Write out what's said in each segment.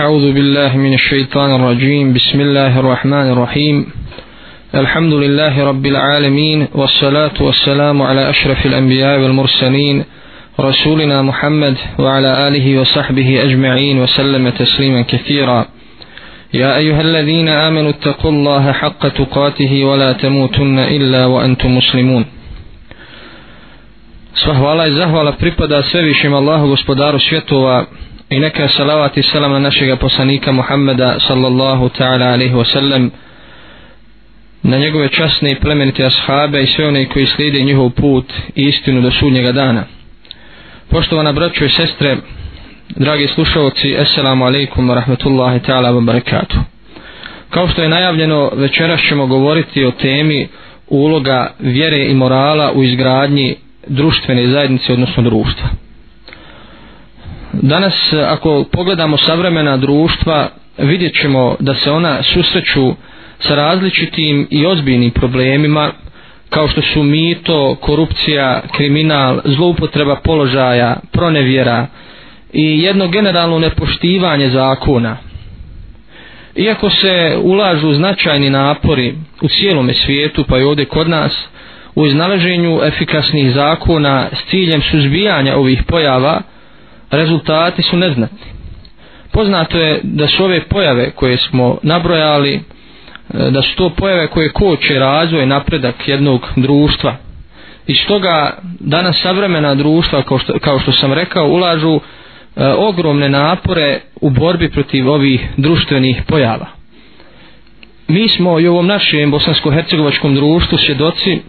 أعوذ بالله من الشيطان الرجيم. بسم الله الرحمن الرحيم. الحمد لله رب العالمين والصلاة والسلام على أشرف الأنبياء والمرسلين رسولنا محمد وعلى آله وصحبه أجمعين وسلم تسليما كثيرا. يا أيها الذين آمنوا اتقوا الله حق تقاته ولا تموتن إلا وأنتم مسلمون. Sva hvala i zahvala pripada svevišim Allahu gospodaru svjetova. I neka salavat i salam na našega poslanika Muhammeda sallallahu ta'ala alaihi wa sallam na njegove časne i plemenite ashabe i sve one koji slijede njihov put i istinu do sudnjega dana. Poštovana braćo i sestre, dragi slušalci, assalamu alaikum wa rahmatullahi ta'ala wa barakatuh. Kao što je najavljeno, večeras ćemo govoriti o temi uloga vjere i morala u izgradnji društvene zajednice, odnosno društva. Danas, e, ako pogledamo savremena društva, vidjet ćemo da se ona susreću sa različitim i ozbiljnim problemima, kao što su mito, korupcija, kriminal, zloupotreba položaja, pronevjera i jedno generalno nepoštivanje zakona. Iako se ulažu značajni napori u cijelome svijetu, pa i ovdje kod nas, u iznaleženju efikasnih zakona s ciljem suzbijanja ovih pojava, rezultati su neznatni. Poznato je da su ove pojave koje smo nabrojali, e, da su to pojave koje koče razvoj napredak jednog društva. I stoga danas savremena društva, kao što, kao što sam rekao, ulažu e, ogromne napore u borbi protiv ovih društvenih pojava. Mi smo i u ovom našem bosansko-hercegovačkom društvu svjedoci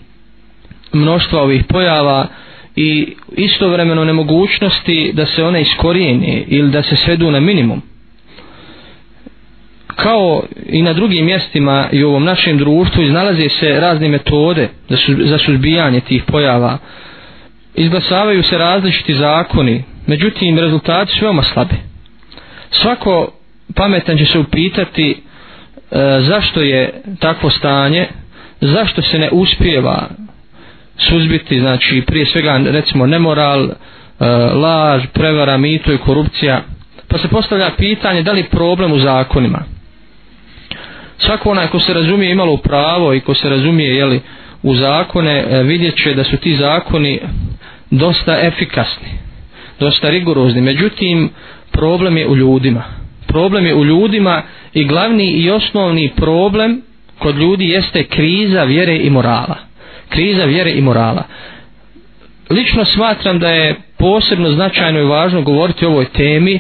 mnoštva ovih pojava i istovremeno nemogućnosti da se one iskorijene ili da se svedu na minimum. Kao i na drugim mjestima i u ovom našem društvu iznalaze se razne metode za, za suzbijanje tih pojava. Izglasavaju se različiti zakoni, međutim rezultati su veoma slabi Svako pametan će se upitati e, zašto je takvo stanje, zašto se ne uspijeva suzbiti, znači prije svega recimo nemoral, e, laž, prevara, mito i korupcija. Pa se postavlja pitanje da li problem u zakonima. Svako onaj ko se razumije imalo pravo i ko se razumije jeli, u zakone e, vidjet će da su ti zakoni dosta efikasni, dosta rigorozni. Međutim, problem je u ljudima. Problem je u ljudima i glavni i osnovni problem kod ljudi jeste kriza vjere i morala kriza vjere i morala. Lično smatram da je posebno značajno i važno govoriti o ovoj temi,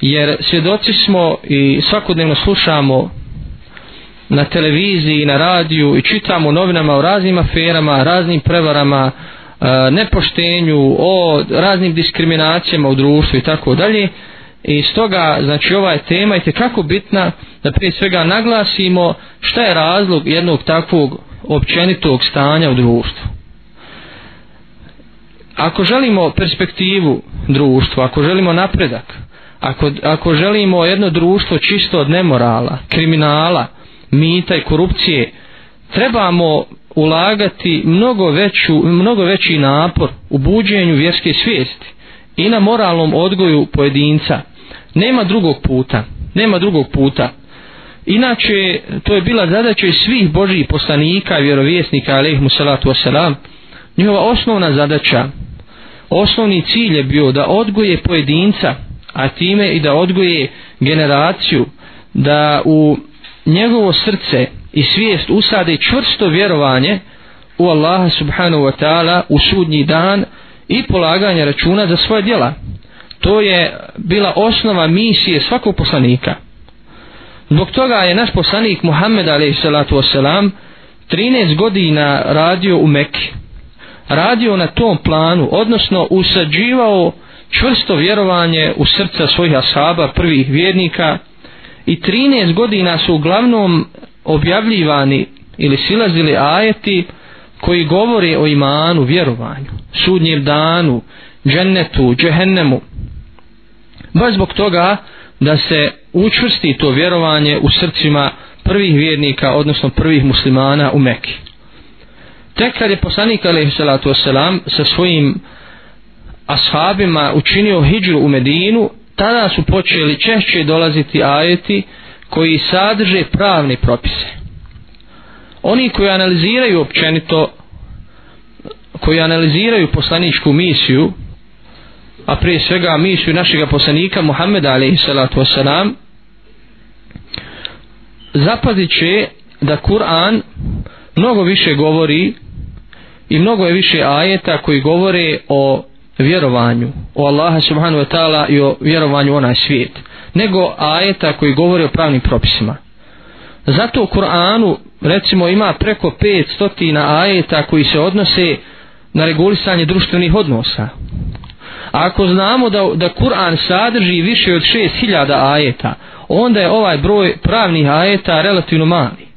jer svjedoci smo i svakodnevno slušamo na televiziji, na radiju i čitamo novinama o raznim aferama, raznim prevarama, e, nepoštenju, o raznim diskriminacijama u društvu i tako dalje. I stoga, znači, ova je tema i kako bitna da prije svega naglasimo šta je razlog jednog takvog općenitog stanja u društvu. Ako želimo perspektivu društva, ako želimo napredak, ako, ako želimo jedno društvo čisto od nemorala, kriminala, mita i korupcije, trebamo ulagati mnogo, veću, mnogo veći napor u buđenju vjerske svijesti i na moralnom odgoju pojedinca. Nema drugog puta. Nema drugog puta. Inače, to je bila zadaća i svih Božih poslanika i vjerovjesnika, alaihmu salatu wasalam. Njihova osnovna zadaća, osnovni cilj je bio da odgoje pojedinca, a time i da odgoje generaciju, da u njegovo srce i svijest usade čvrsto vjerovanje u Allaha subhanahu wa ta'ala u sudnji dan i polaganje računa za svoje djela. To je bila osnova misije svakog poslanika. Zbog toga je naš poslanik Muhammed a.s. 13 godina radio u Mekke. Radio na tom planu, odnosno usađivao čvrsto vjerovanje u srca svojih ashaba, prvih vjernika i 13 godina su uglavnom objavljivani ili silazili ajeti koji govore o imanu, vjerovanju, sudnjem danu, džennetu, džehennemu. Baš zbog toga da se učvrsti to vjerovanje u srcima prvih vjernika, odnosno prvih muslimana u Mekki. Tek kad je poslanik alaihi salatu sa svojim ashabima učinio hijđu u Medinu, tada su počeli češće dolaziti ajeti koji sadrže pravne propise oni koji analiziraju općenito koji analiziraju poslaničku misiju a prije svega misiju našega poslanika Muhammeda alaihi salatu wasalam zapazit će da Kur'an mnogo više govori i mnogo je više ajeta koji govore o vjerovanju o Allaha subhanu wa ta'ala i o vjerovanju onaj svijet nego ajeta koji govore o pravnim propisima. Zato u Kur'anu recimo ima preko 500 ajeta koji se odnose na regulisanje društvenih odnosa ako znamo da, da Kur'an sadrži više od 6000 ajeta, onda je ovaj broj pravnih ajeta relativno mali.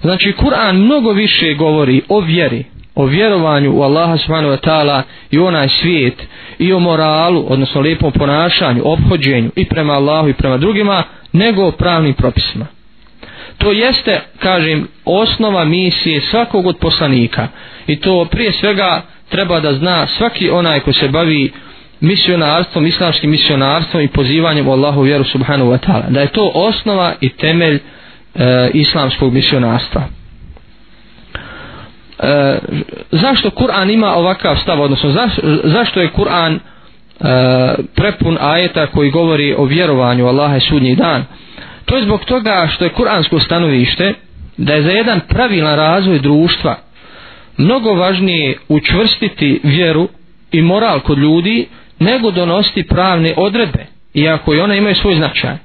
Znači, Kur'an mnogo više govori o vjeri, o vjerovanju u Allaha subhanahu wa ta'ala i onaj svijet i o moralu, odnosno lijepom ponašanju, obhođenju i prema Allahu i prema drugima, nego o pravnim propisima. To jeste, kažem, osnova misije svakog od poslanika i to prije svega treba da zna svaki onaj ko se bavi misionarstvom, islamskim misionarstvom i pozivanjem u Allahu vjeru subhanahu wa ta'ala. Da je to osnova i temelj e, islamskog misionarstva. E, zašto Kur'an ima ovakav stav, odnosno zaš, zašto je Kur'an e, prepun ajeta koji govori o vjerovanju Allaha i sudnji dan? To je zbog toga što je kuransko stanovište da je za jedan pravilan razvoj društva mnogo važnije učvrstiti vjeru i moral kod ljudi nego donositi pravne odredbe iako i one imaju svoj značaj.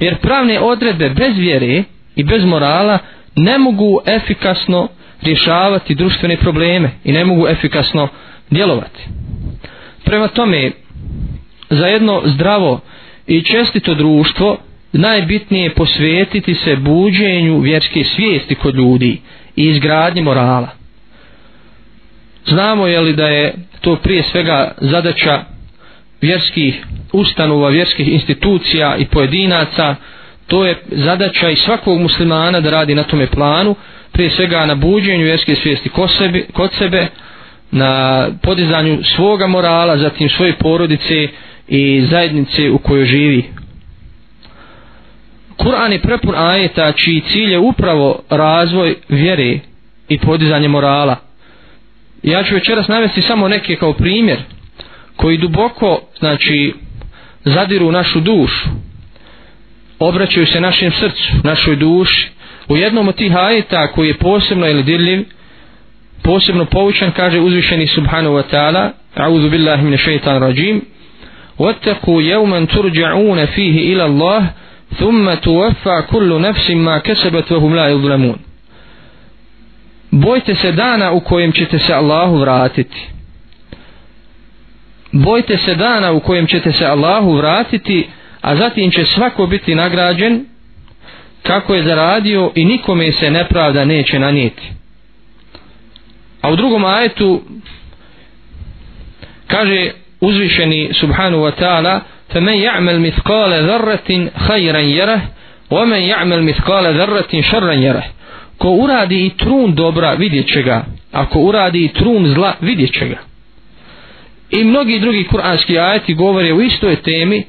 Jer pravne odredbe bez vjere i bez morala ne mogu efikasno rješavati društvene probleme i ne mogu efikasno djelovati. Prema tome za jedno zdravo i čestito društvo najbitnije je posvetiti se buđenju vjerske svijesti kod ljudi i izgradnji morala znamo je li da je to prije svega zadaća vjerskih ustanova, vjerskih institucija i pojedinaca, to je zadaća i svakog muslimana da radi na tome planu, prije svega na buđenju vjerske svijesti kod sebe, kod sebe na podizanju svoga morala, zatim svoje porodice i zajednice u kojoj živi. Kur'an je prepun ajeta čiji cilj je upravo razvoj vjere i podizanje morala Ja ću večeras navesti samo neke kao primjer koji duboko znači zadiru u našu dušu obraćaju se našem srcu našoj duši u jednom od tih ajeta koji je posebno ili dirljiv posebno poučan kaže uzvišeni subhanahu wa ta'ala a'udhu billahi min shaitan rajim واتقوا يوما ترجعون فيه إلى الله ثم توفى كل نفس ما كسبت وهم لا يظلمون bojte se dana u kojem ćete se Allahu vratiti bojte se dana u kojem ćete se Allahu vratiti a zatim će svako biti nagrađen kako je zaradio i nikome se nepravda neće nanijeti a u drugom ajetu kaže uzvišeni subhanu wa ta'ala فمن يعمل مثقال ذرة خيرا يره ومن يعمل مثقال ذرة شرا يره ko uradi i trun dobra vidjet će ga. Ako uradi i trun zla vidjet će ga. I mnogi drugi kuranski ajeti govore u istoj temi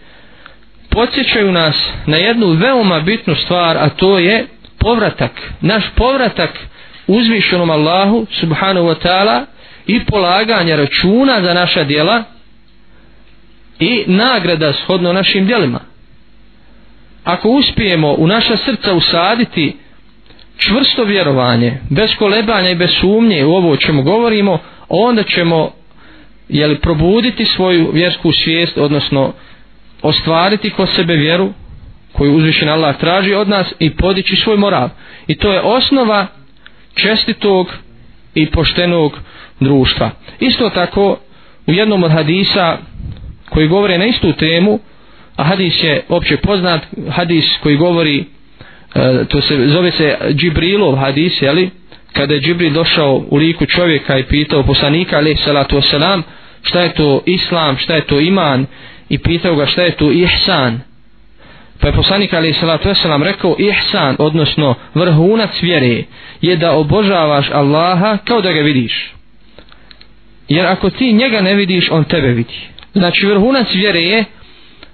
podsjećaju nas na jednu veoma bitnu stvar a to je povratak. Naš povratak uzvišenom Allahu subhanahu wa ta'ala i polaganje računa za naša djela i nagrada shodno našim djelima. Ako uspijemo u naša srca usaditi čvrsto vjerovanje bez kolebanja i bez sumnje u ovo o čemu govorimo onda ćemo jeli, probuditi svoju vjersku svijest odnosno ostvariti ko sebe vjeru koju uzvišen Allah traži od nas i podići svoj moral. I to je osnova čestitog i poštenog društva. Isto tako u jednom od hadisa koji govore na istu temu a hadis je opće poznat hadis koji govori e, to se zove se Džibrilov hadis jeli kada je Džibril došao u liku čovjeka i pitao poslanika ali salatu wasalam šta je to islam, šta je to iman? I pitao ga šta je to ihsan? Pa je poslanik ali salatu wasalam rekao ihsan odnosno vrhunac vjere je da obožavaš Allaha kao da ga vidiš. Jer ako ti njega ne vidiš on tebe vidi. Znači vrhunac vjere je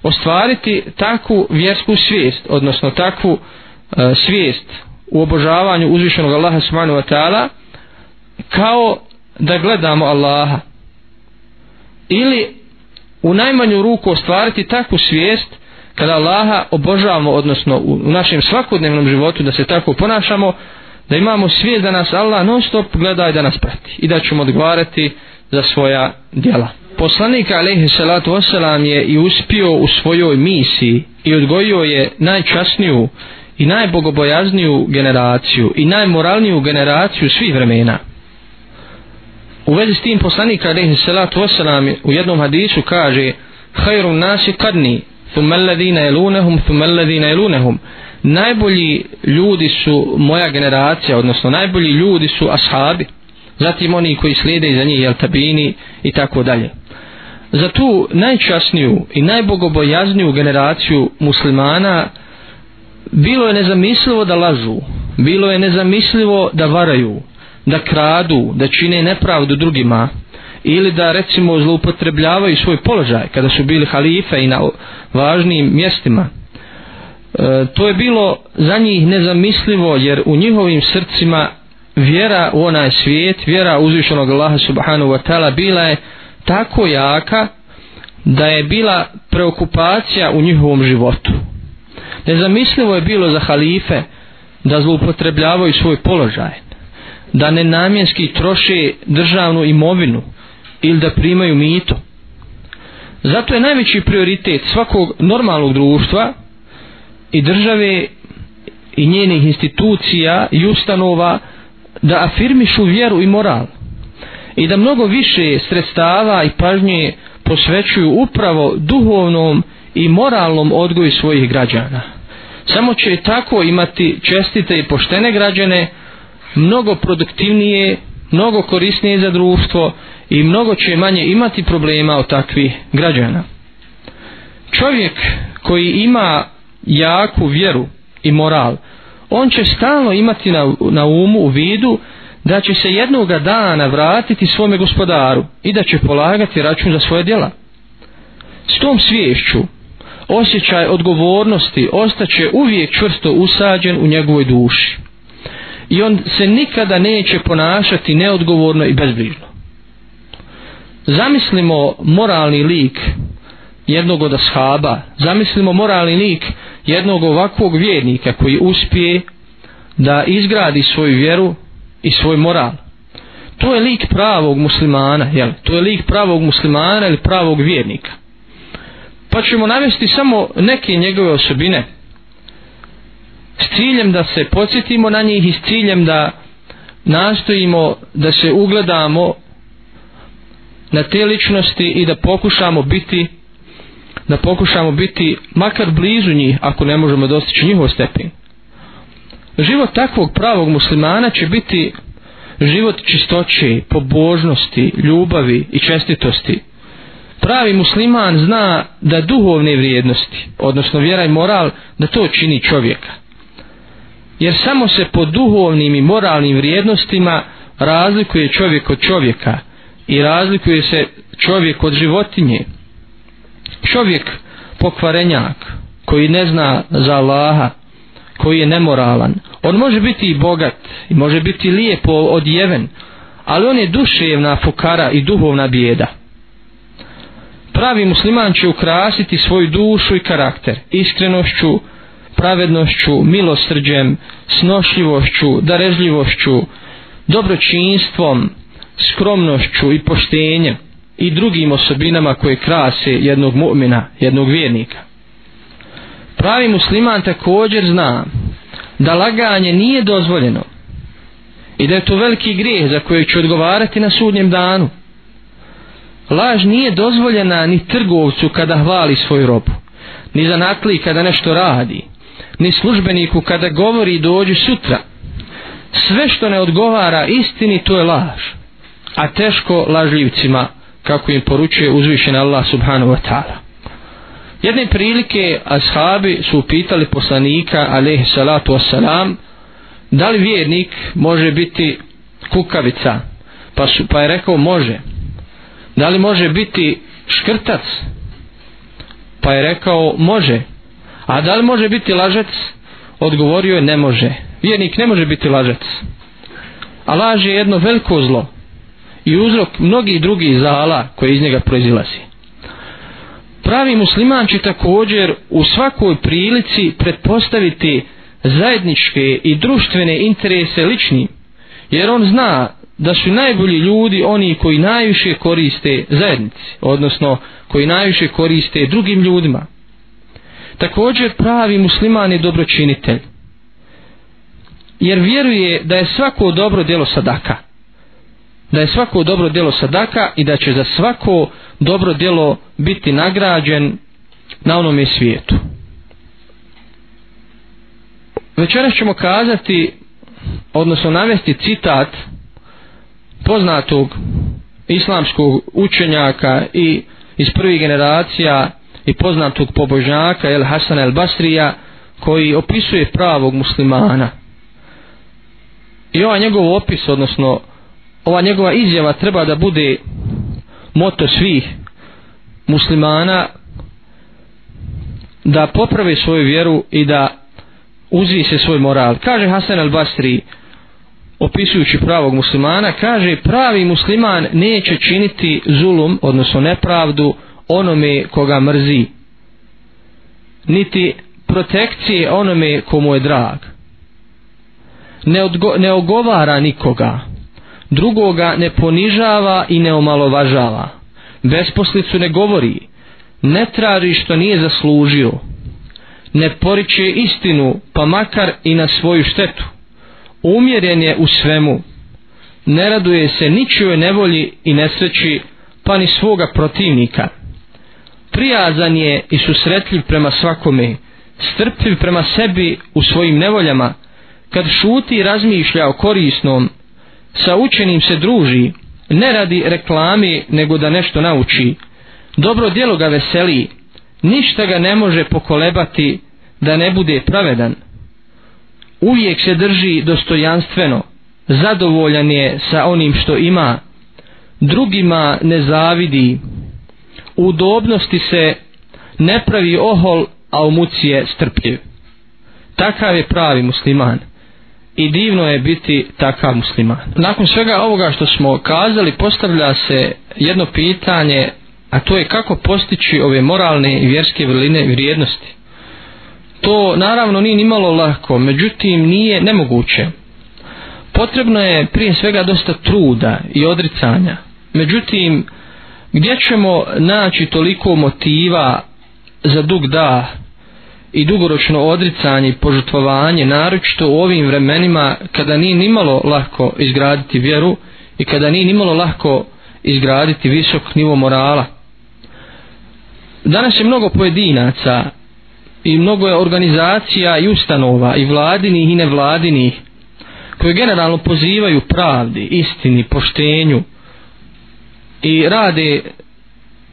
ostvariti takvu vjersku svijest odnosno takvu uh, E, svijest u obožavanju uzvišenog Allaha subhanahu wa ta'ala kao da gledamo Allaha. Ili u najmanju ruku ostvariti takvu svijest kada Allaha obožavamo odnosno u, našem svakodnevnom životu da se tako ponašamo da imamo svijest da nas Allah non stop gleda i da nas prati i da ćemo odgovarati za svoja djela. Poslanik alaihi salatu wasalam je i uspio u svojoj misiji i odgojio je najčasniju i najbogobojazniju generaciju i najmoralniju generaciju svih vremena. U vezi s tim poslanik alaihi salatu wasalam u jednom hadisu kaže hajru nasi kadni thumma alladhina yalunhum thumma alladhina yalunhum najbolji ljudi su moja generacija odnosno najbolji ljudi su ashabi. Zatim oni koji slijede iza njih jel tabini i tako dalje. Za tu najčasniju i najbogobojazniju generaciju muslimana bilo je nezamislivo da lažu bilo je nezamislivo da varaju da kradu, da čine nepravdu drugima ili da recimo zloupotrebljavaju svoj položaj kada su bili halife i na važnim mjestima. E, to je bilo za njih nezamislivo jer u njihovim srcima vjera u onaj svijet vjera uzvišenog Allaha subhanahu wa ta'ala bila je tako jaka da je bila preokupacija u njihovom životu nezamislivo je bilo za halife da zloupotrebljavaju svoj položaj da nenamjenski troše državnu imovinu ili da primaju mito. Zato je najveći prioritet svakog normalnog društva i države i njenih institucija i ustanova da afirmišu vjeru i moral i da mnogo više sredstava i pažnje posvećuju upravo duhovnom i moralnom odgoju svojih građana. Samo će tako imati čestite i poštene građane mnogo produktivnije, mnogo korisnije za društvo i mnogo će manje imati problema od takvih građana. Čovjek koji ima jaku vjeru i moral, on će stalno imati na, na umu u vidu da će se jednoga dana vratiti svome gospodaru i da će polagati račun za svoje djela. S tom sviješću osjećaj odgovornosti ostaće uvijek čvrsto usađen u njegovoj duši i on se nikada neće ponašati neodgovorno i bezbrižno. Zamislimo moralni lik jednog od ashaba, zamislimo moralni lik jednog ovakvog vjernika koji uspije da izgradi svoju vjeru i svoj moral. To je lik pravog muslimana, jel? To je lik pravog muslimana ili pravog vjernika. Pa ćemo navesti samo neke njegove osobine. S ciljem da se podsjetimo na njih i s ciljem da nastojimo da se ugledamo na te ličnosti i da pokušamo biti da pokušamo biti makar blizu njih ako ne možemo dostići njihov stepen. Život takvog pravog muslimana će biti život čistoće, pobožnosti, ljubavi i čestitosti pravi musliman zna da duhovne vrijednosti odnosno vjera i moral da to čini čovjeka. Jer samo se po duhovnim i moralnim vrijednostima razlikuje čovjek od čovjeka i razlikuje se čovjek od životinje. Čovjek pokvarenjak koji ne zna za Allaha koji je nemoralan on može biti i bogat i može biti lijepo odjeven ali on je duševna fukara i duhovna bijeda pravi musliman će ukrasiti svoju dušu i karakter iskrenošću pravednošću, milosrđem, snošljivošću, darežljivošću, dobročinstvom, skromnošću i poštenjem i drugim osobinama koje krase jednog mu'mina, jednog vjernika. Pravi musliman također zna da laganje nije dozvoljeno i da je to veliki grijeh za koji će odgovarati na sudnjem danu. Laž nije dozvoljena ni trgovcu kada hvali svoju robu, ni zanatli kada nešto radi, ni službeniku kada govori dođi sutra. Sve što ne odgovara istini to je laž a teško lažljivcima kako im poručuje uzvišen Allah subhanahu wa ta'ala. Jedne prilike ashabi su upitali poslanika alaihi salatu wassalam da li vjernik može biti kukavica? Pa, su, pa je rekao može da li može biti škrtac Pa je rekao, može. A da li može biti lažec? Odgovorio je, ne može. Vjernik ne može biti lažec. A laž je jedno veliko zlo i uzrok mnogih drugih zala koje iz njega proizilazi. Pravi musliman će također u svakoj prilici pretpostaviti zajedničke i društvene interese lični, jer on zna da su najbolji ljudi oni koji najviše koriste zajednici, odnosno koji najviše koriste drugim ljudima. Također pravi musliman je dobročinitelj, jer vjeruje da je svako dobro djelo sadaka. Da je svako dobro djelo sadaka i da će za svako dobro djelo biti nagrađen na onome svijetu. Večeras ćemo kazati, odnosno navesti citat poznatog islamskog učenjaka i iz prvih generacija i poznatog pobožnjaka El Hasan El Basrija koji opisuje pravog muslimana. I ovaj njegov opis, odnosno ova njegova izjava treba da bude moto svih muslimana da poprave svoju vjeru i da uzvise svoj moral. Kaže Hasan al Basri, opisujući pravog muslimana, kaže pravi musliman neće činiti zulum, odnosno nepravdu, onome koga mrzi. Niti protekcije onome komu je drag. Ne, odgo, ne ogovara nikoga. Drugoga ne ponižava i ne omalovažava. Besposlicu ne govori. Ne traži što nije zaslužio ne poriče istinu pa makar i na svoju štetu umjeren je u svemu. Ne raduje se ničoj nevolji i nesreći pa ni svoga protivnika. Prijazan je i susretljiv prema svakome strpljiv prema sebi u svojim nevoljama. Kad šuti i razmišlja o korisnom sa učenim se druži ne radi reklame nego da nešto nauči. Dobro djelo ga veseli ništa ga ne može pokolebati da ne bude pravedan uvijek se drži dostojanstveno. Zadovoljan je sa onim što ima. Drugima ne zavidi. U udobnosti se ne pravi ohol a u muci je strpljiv. Takav je pravi musliman. I divno je biti takav musliman. Nakon svega ovoga što smo kazali postavlja se jedno pitanje a to je kako postići ove moralne i vjerske vrline i vrijednosti? To naravno nije nimalo lako, međutim nije nemoguće. Potrebno je prije svega dosta truda i odricanja. Međutim, gdje ćemo naći toliko motiva za dug da i dugoročno odricanje i požutvovanje, naročito u ovim vremenima kada nije nimalo lako izgraditi vjeru i kada nije nimalo lako izgraditi visok nivo morala. Danas je mnogo pojedinaca i mnogo je organizacija i ustanova i vladinih i nevladinih koje generalno pozivaju pravdi, istini, poštenju i rade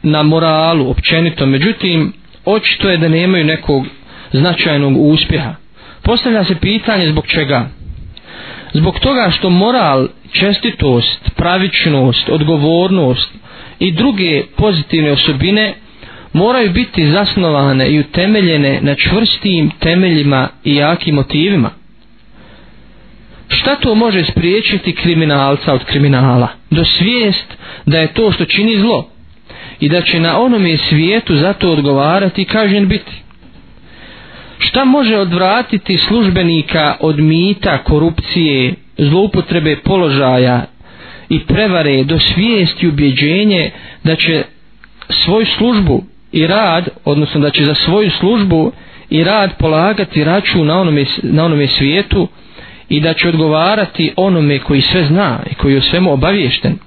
na moralu općenito, međutim očito je da nemaju nekog značajnog uspjeha. Postavlja se pitanje zbog čega? Zbog toga što moral, čestitost, pravičnost, odgovornost i druge pozitivne osobine moraju biti zasnovane i utemeljene na čvrstim temeljima i jakim motivima. Šta to može spriječiti kriminalca od kriminala? Do svijest da je to što čini zlo i da će na onome svijetu za to odgovarati i kažen biti. Šta može odvratiti službenika od mita, korupcije, zloupotrebe položaja i prevare do svijesti ubjeđenje da će svoju službu i rad, odnosno da će za svoju službu i rad polagati račun na onome, na onome svijetu i da će odgovarati onome koji sve zna i koji je o svemu obaviješten.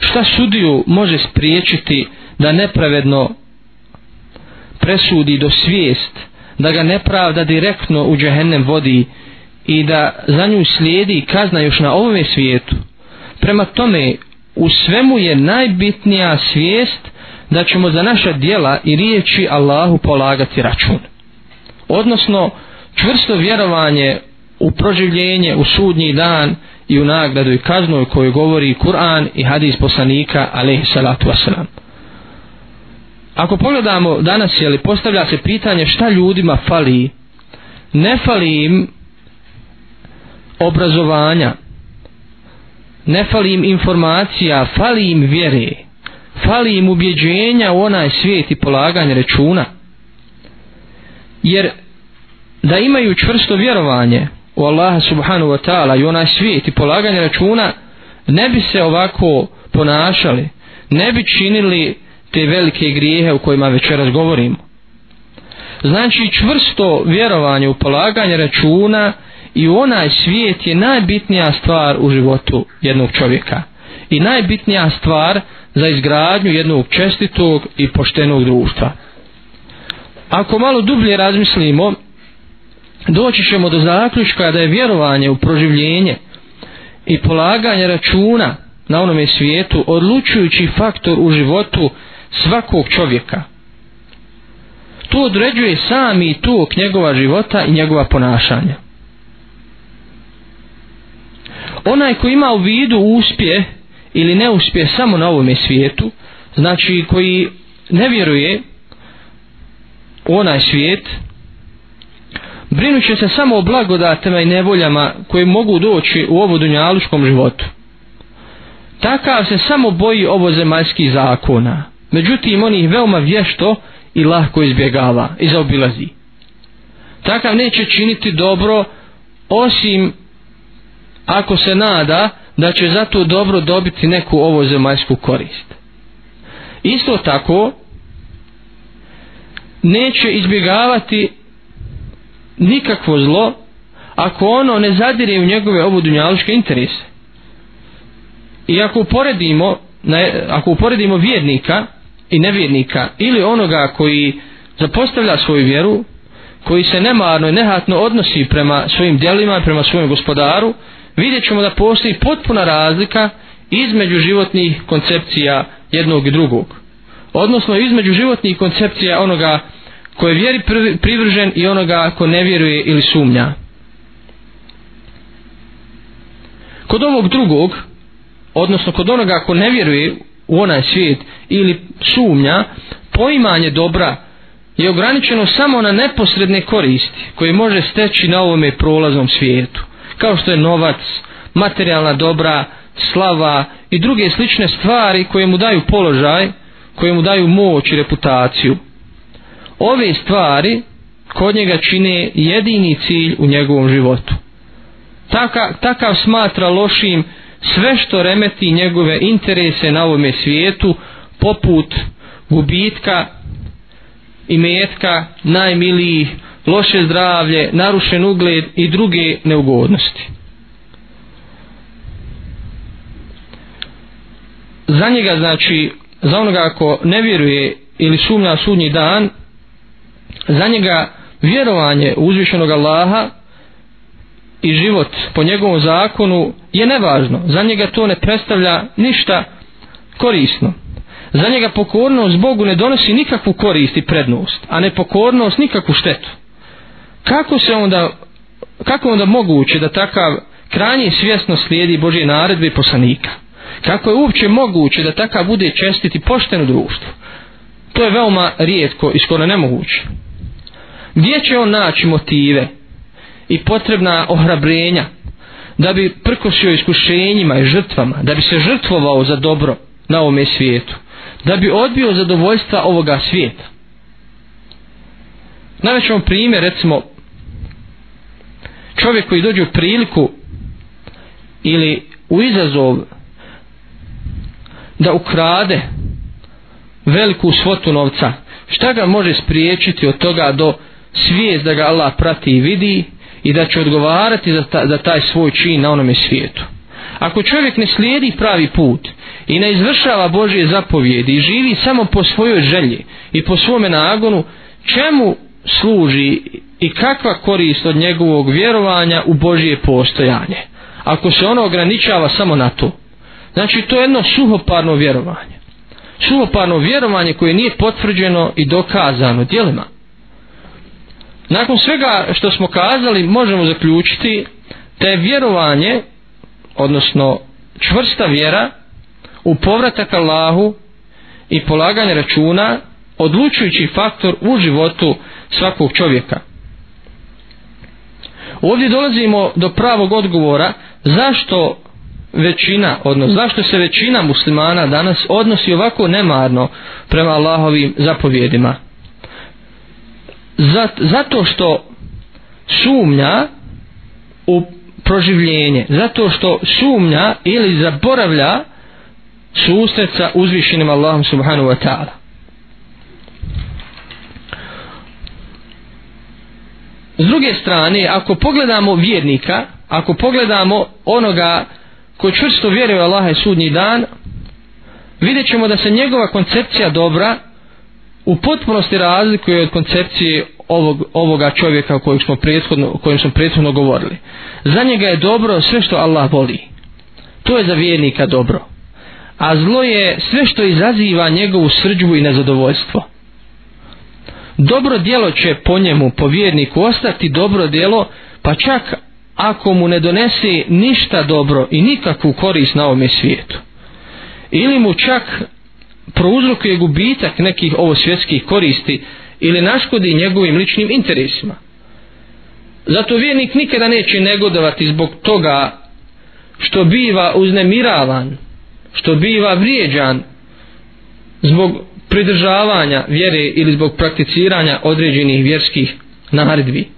Šta sudiju može spriječiti da nepravedno presudi do svijest, da ga nepravda direktno u džehennem vodi i da za nju slijedi kazna još na ovome svijetu. Prema tome, u svemu je najbitnija svijest da ćemo za naša dijela i riječi Allahu polagati račun. Odnosno, čvrsto vjerovanje u proživljenje, u sudnji dan i u nagradu i kaznu koju govori Kur'an i hadis poslanika alaihi salatu wasalam. ako pogledamo danas je li postavlja se pitanje šta ljudima fali ne fali im obrazovanja ne fali im informacija fali im vjere fali im ubjeđenja u onaj svijet i polaganje računa. Jer da imaju čvrsto vjerovanje u Allaha subhanahu wa ta'ala i onaj svijet i polaganje računa ne bi se ovako ponašali ne bi činili te velike grijehe u kojima večeras govorimo. Znači čvrsto vjerovanje u polaganje računa i u onaj svijet je najbitnija stvar u životu jednog čovjeka. I najbitnija stvar za izgradnju jednog čestitog i poštenog društva. Ako malo dublje razmislimo doći ćemo do zaključka da je vjerovanje u proživljenje i polaganje računa na onome svijetu odlučujući faktor u životu svakog čovjeka. To određuje sami tok njegova života i njegova ponašanja. Onaj ko ima u vidu uspjeh ili ne uspje samo na ovome svijetu znači koji ne vjeruje u onaj svijet brinuće se samo o blagodatama i nevoljama koje mogu doći u ovo dunjalučkom životu. Takav se samo boji ovo zemaljskih zakona. Međutim on ih veoma vješto i lahko izbjegava i zaobilazi. Takav neće činiti dobro osim ako se nada da će za to dobro dobiti neku ovo zemaljsku korist. Isto tako neće izbjegavati nikakvo zlo ako ono ne zadire u njegove ovo dunjaluške interese. I ako uporedimo ako uporedimo vjernika i nevjernika ili onoga koji zapostavlja svoju vjeru koji se nemarno i nehatno odnosi prema svojim djelima prema svojom gospodaru vidjet ćemo da postoji potpuna razlika između životnih koncepcija jednog i drugog odnosno između životnih koncepcija onoga ko je vjeri privržen i onoga ko ne vjeruje ili sumnja. Kod ovog drugog odnosno kod onoga ko ne vjeruje u onaj svijet ili sumnja poimanje dobra je ograničeno samo na neposredne koristi koje može steći na ovome prolaznom svijetu kao što je novac, materijalna dobra, slava i druge slične stvari koje mu daju položaj, koje mu daju moć i reputaciju. Ove stvari kod njega čine jedini cilj u njegovom životu. Taka, takav smatra lošim sve što remeti njegove interese na ovome svijetu poput gubitka i metka najmilijih loše zdravlje, narušen ugled i druge neugodnosti. Za njega znači, za onoga ako ne vjeruje ili sumnja sudnji dan, za njega vjerovanje u uzvišenog Allaha i život po njegovom zakonu je nevažno. Za njega to ne predstavlja ništa korisno. Za njega pokornost Bogu ne donosi nikakvu korist i prednost, a nepokornost nikakvu štetu kako se onda kako onda moguće da takav krajnji svjesno slijedi Božje naredbe i poslanika? Kako je uopće moguće da takav bude čestiti pošteno društvo to je veoma rijetko i skoro nemoguće. Gdje će on naći motive i potrebna ohrabrenja da bi prkosio iskušenjima i žrtvama da bi se žrtvovao za dobro na ovome svijetu da bi odbio zadovoljstva ovoga svijeta? Navećemo primjer, recimo, čovjek koji dođe u priliku ili u izazov da ukrade veliku svotu novca šta ga može spriječiti od toga do svijest da ga Allah prati i vidi i da će odgovarati za, ta, za taj svoj čin na onome svijetu? Ako čovjek ne slijedi pravi put i ne izvršava Božje zapovjedi i živi samo po svojoj želji i po svome nagonu čemu služi i kakva korist od njegovog vjerovanja u Božije postojanje ako se ono ograničava samo na to. Znači to je jedno suhoparno vjerovanje. Suhoparno vjerovanje koje nije potvrđeno i dokazano dijelima nakon svega što smo kazali možemo zaključiti da je vjerovanje odnosno čvrsta vjera u povratak Allahu i polaganje računa odlučujući faktor u životu svakog čovjeka. Ovdje dolazimo do pravog odgovora zašto većina, odnosno zašto se većina muslimana danas odnosi ovako nemarno prema Allahovim zapovjedima. Zato što sumnja u proživljenje, zato što sumnja ili zaboravlja susret sa uzvišenim Allahom subhanahu wa ta'ala. S druge strane, ako pogledamo vjernika, ako pogledamo onoga ko čvrsto vjeruje Allaha i sudnji dan, vidjet ćemo da se njegova koncepcija dobra u potpunosti razlikuje od koncepcije ovog, ovoga čovjeka o kojem smo prethodno, o kojem smo prethodno govorili. Za njega je dobro sve što Allah voli. To je za vjernika dobro. A zlo je sve što izaziva njegovu srđbu i nezadovoljstvo. Dobro djelo će po njemu, po vjerniku, ostati dobro djelo, pa čak ako mu ne donese ništa dobro i nikakvu korist na ovome svijetu. Ili mu čak prouzrokuje gubitak nekih ovo svjetskih koristi ili naškodi njegovim ličnim interesima. Zato vjernik nikada neće negodovati zbog toga što biva uznemiravan, što biva vrijeđan zbog pridržavanja vjere ili zbog prakticiranja određenih vjerskih naredbi.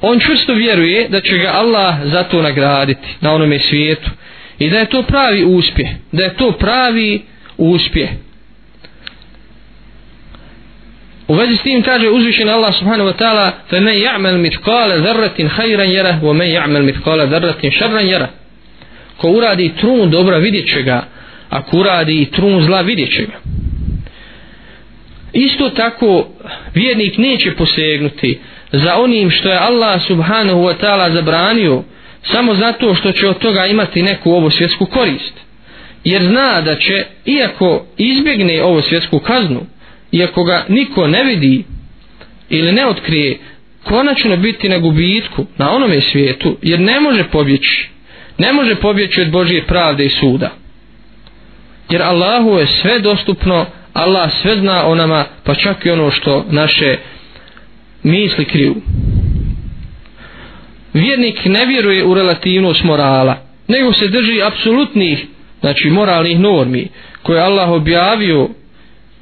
On čvrsto vjeruje da će ga Allah za to nagraditi na onome svijetu i da je to pravi uspjeh, da je to pravi uspjeh. U vezi s tim kaže uzvišen Allah subhanahu wa ta'ala fa men ja'mal mitkale zarratin hajran jera wa men ja'mal mitkale zarratin šarran jera ko uradi trun dobra vidjet će ga ako uradi trun zla vidjet će ga isto tako vjernik neće posegnuti za onim što je Allah subhanahu wa ta'ala zabranio samo zato što će od toga imati neku ovo svjetsku korist. Jer zna da će iako izbjegne ovo svjetsku kaznu iako ga niko ne vidi ili ne otkrije konačno biti na gubitku na onome svijetu jer ne može pobjeći ne može pobjeći od Božije pravde i suda. Jer Allahu je sve dostupno Allah sve zna o nama pa čak i ono što naše misli kriju. Vjernik ne vjeruje u relativnost morala nego se drži apsolutnih znači moralnih normi koje Allah objavio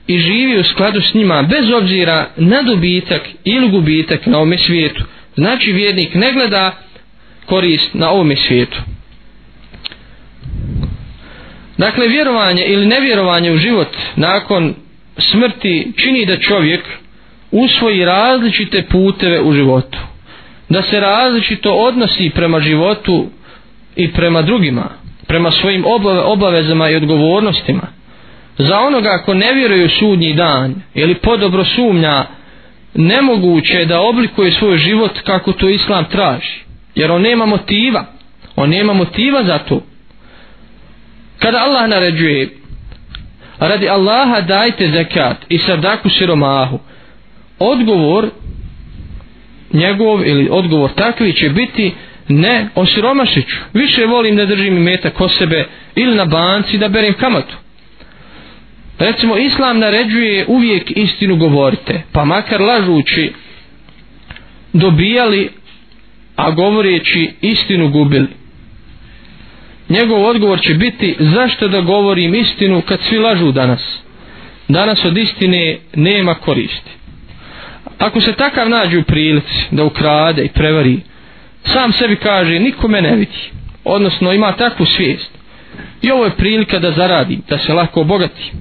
i živi u skladu s njima bez obzira na dobitak ili gubitak na ovome svijetu. Znači vjernik ne gleda korist na ovome svijetu dakle vjerovanje ili nevjerovanje u život nakon smrti čini da čovjek usvoji različite puteve u životu da se različito odnosi prema životu i prema drugima prema svojim obavezama i odgovornostima. Za onoga ko ne vjeruje u sudnji dan ili podobro sumnja nemoguće je da oblikuje svoj život kako to islam traži jer on nema motiva. On nema motiva za to kada Allah naređuje radi Allaha dajte zekat i sadaku siromahu odgovor njegov ili odgovor takvi će biti ne osiromašiću više volim da držim imetak ko sebe ili na banci da berem kamatu. Recimo islam naređuje uvijek istinu govorite pa makar lažući dobijali a govoreći istinu gubili njegov odgovor će biti zašto da govorim istinu kad svi lažu danas? Danas od istine nema koristi. Ako se takav nađe u prilici da ukrade i prevari sam sebi kaže niko me ne vidi. Odnosno ima takvu svijest. I ovo je prilika da zaradi da se lako obogati.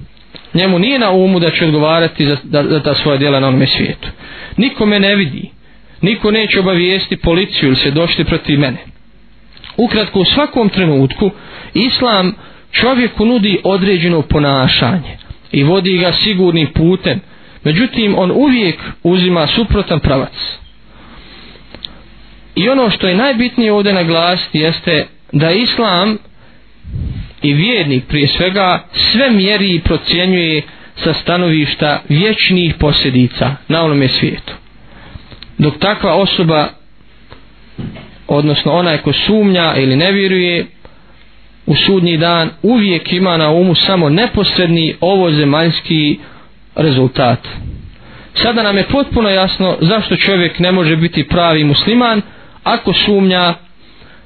Njemu nije na umu da će odgovarati za, za, za ta svoja djela na onome svijetu. Niko me ne vidi. Niko neće obavijesti policiju ili se došli protiv mene ukratko u svakom trenutku islam čovjeku nudi određeno ponašanje i vodi ga sigurnim putem. Međutim on uvijek uzima suprotan pravac. I ono što je najbitnije ovdje naglasiti jeste da islam i vjernik prije svega sve mjeri i procjenjuje sa stanovišta vječnih posljedica na onome svijetu. Dok takva osoba odnosno onaj ko sumnja ili ne vjeruje u sudnji dan uvijek ima na umu samo neposredni ovozemaljski rezultat. Sada nam je potpuno jasno zašto čovjek ne može biti pravi musliman ako sumnja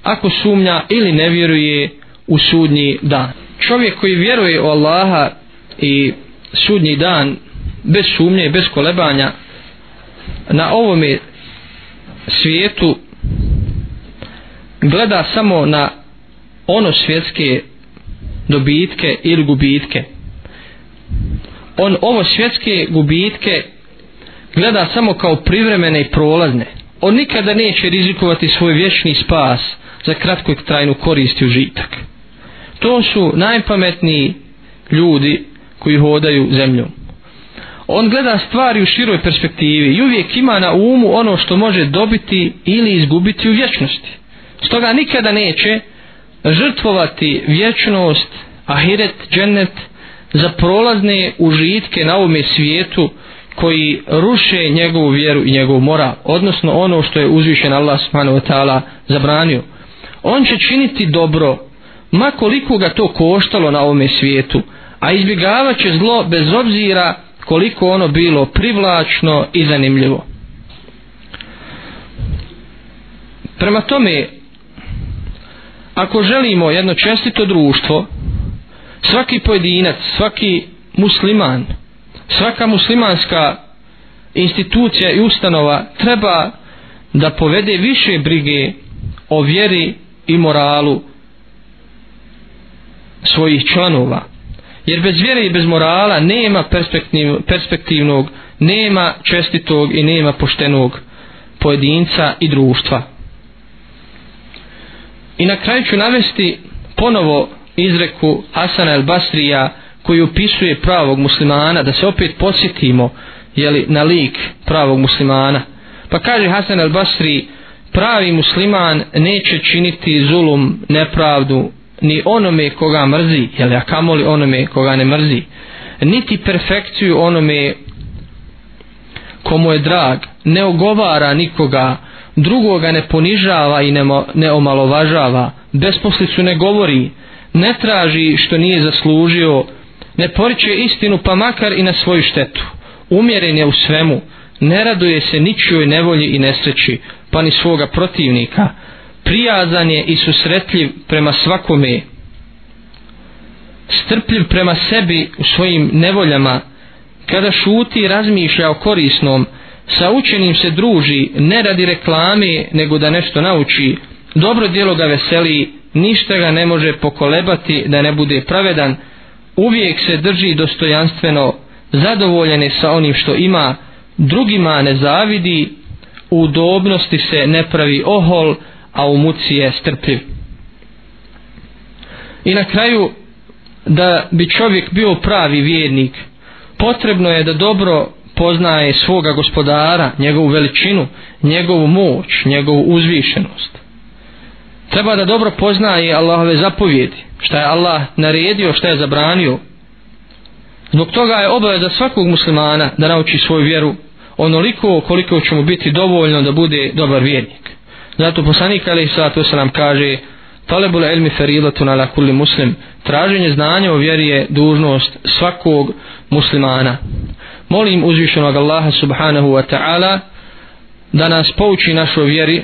ako sumnja ili ne vjeruje u sudnji dan. Čovjek koji vjeruje u Allaha i sudnji dan bez sumnje i bez kolebanja na ovome svijetu gleda samo na ono svjetske dobitke ili gubitke. On ovo svjetske gubitke gleda samo kao privremene i prolazne. On nikada neće rizikovati svoj vječni spas za kratko trajnu korist i užitak. To su najpametniji ljudi koji hodaju zemljom. On gleda stvari u široj perspektivi i uvijek ima na umu ono što može dobiti ili izgubiti u vječnosti stoga nikada neće žrtvovati vječnost ahiret, džennet za prolazne užitke na ovome svijetu koji ruše njegovu vjeru i njegov moral odnosno ono što je uzvišen Allah subhanahu wa ta'ala zabranio. On će činiti dobro ma koliko ga to koštalo na ovome svijetu a izbjegavat će zlo bez obzira koliko ono bilo privlačno i zanimljivo. Prema tome ako želimo jedno čestito društvo svaki pojedinac svaki musliman svaka muslimanska institucija i ustanova treba da povede više brige o vjeri i moralu svojih članova. Jer bez vjere i bez morala nema perspektiv, perspektivnog nema čestitog i nema poštenog pojedinca i društva i na kraju ću navesti ponovo izreku Hasana el Basrija koji upisuje pravog muslimana da se opet posjetimo jeli, na lik pravog muslimana. Pa kaže Hasan el Basri pravi musliman neće činiti zulum nepravdu ni onome koga mrzi, jeli, a kamoli onome koga ne mrzi, niti perfekciju onome komu je drag, ne ogovara nikoga, drugoga ne ponižava i ne, ne omalovažava, besposlicu ne govori, ne traži što nije zaslužio, ne poriče istinu pa makar i na svoju štetu, umjeren je u svemu, ne raduje se ničoj nevolji i nesreći, pa ni svoga protivnika, prijazan je i susretljiv prema svakome strpljiv prema sebi u svojim nevoljama. Kada šuti i razmišlja o korisnom sa učenim se druži ne radi reklame nego da nešto nauči dobro djelo ga veseli ništa ga ne može pokolebati da ne bude pravedan uvijek se drži dostojanstveno zadovoljen je sa onim što ima drugima ne zavidi u udobnosti se ne pravi ohol a u muci je strpljiv. I na kraju, da bi čovjek bio pravi vjernik, potrebno je da dobro poznaje svoga gospodara, njegovu veličinu, njegovu moć, njegovu uzvišenost. Treba da dobro poznaje Allahove zapovjedi, šta je Allah naredio, šta je zabranio. Zbog toga je obaveza svakog muslimana da nauči svoju vjeru onoliko koliko će mu biti dovoljno da bude dobar vjernik. Zato poslanik Ali sallatu Osram kaže Talebul ilmi feridatun ala kulli muslim. Traženje znanja o vjeri je dužnost svakog muslimana. Molim uzvišenog Allaha subhanahu wa ta'ala da nas pouči našo vjeri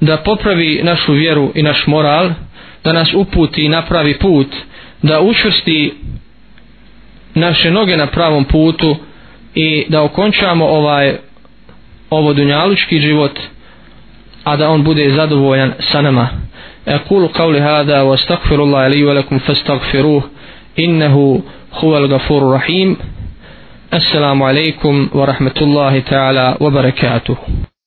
da popravi našu vjeru i naš moral da nas uputi i napravi put da učvrsti naše noge na pravom putu i da okončamo ovaj ovo dunjalučki život a da on bude zadovoljan sa nama. أقول قولي هذا وأستغفر الله لي ولكم فاستغفروه إنه هو الغفور الرحيم. السلام عليكم ورحمة الله تعالى وبركاته.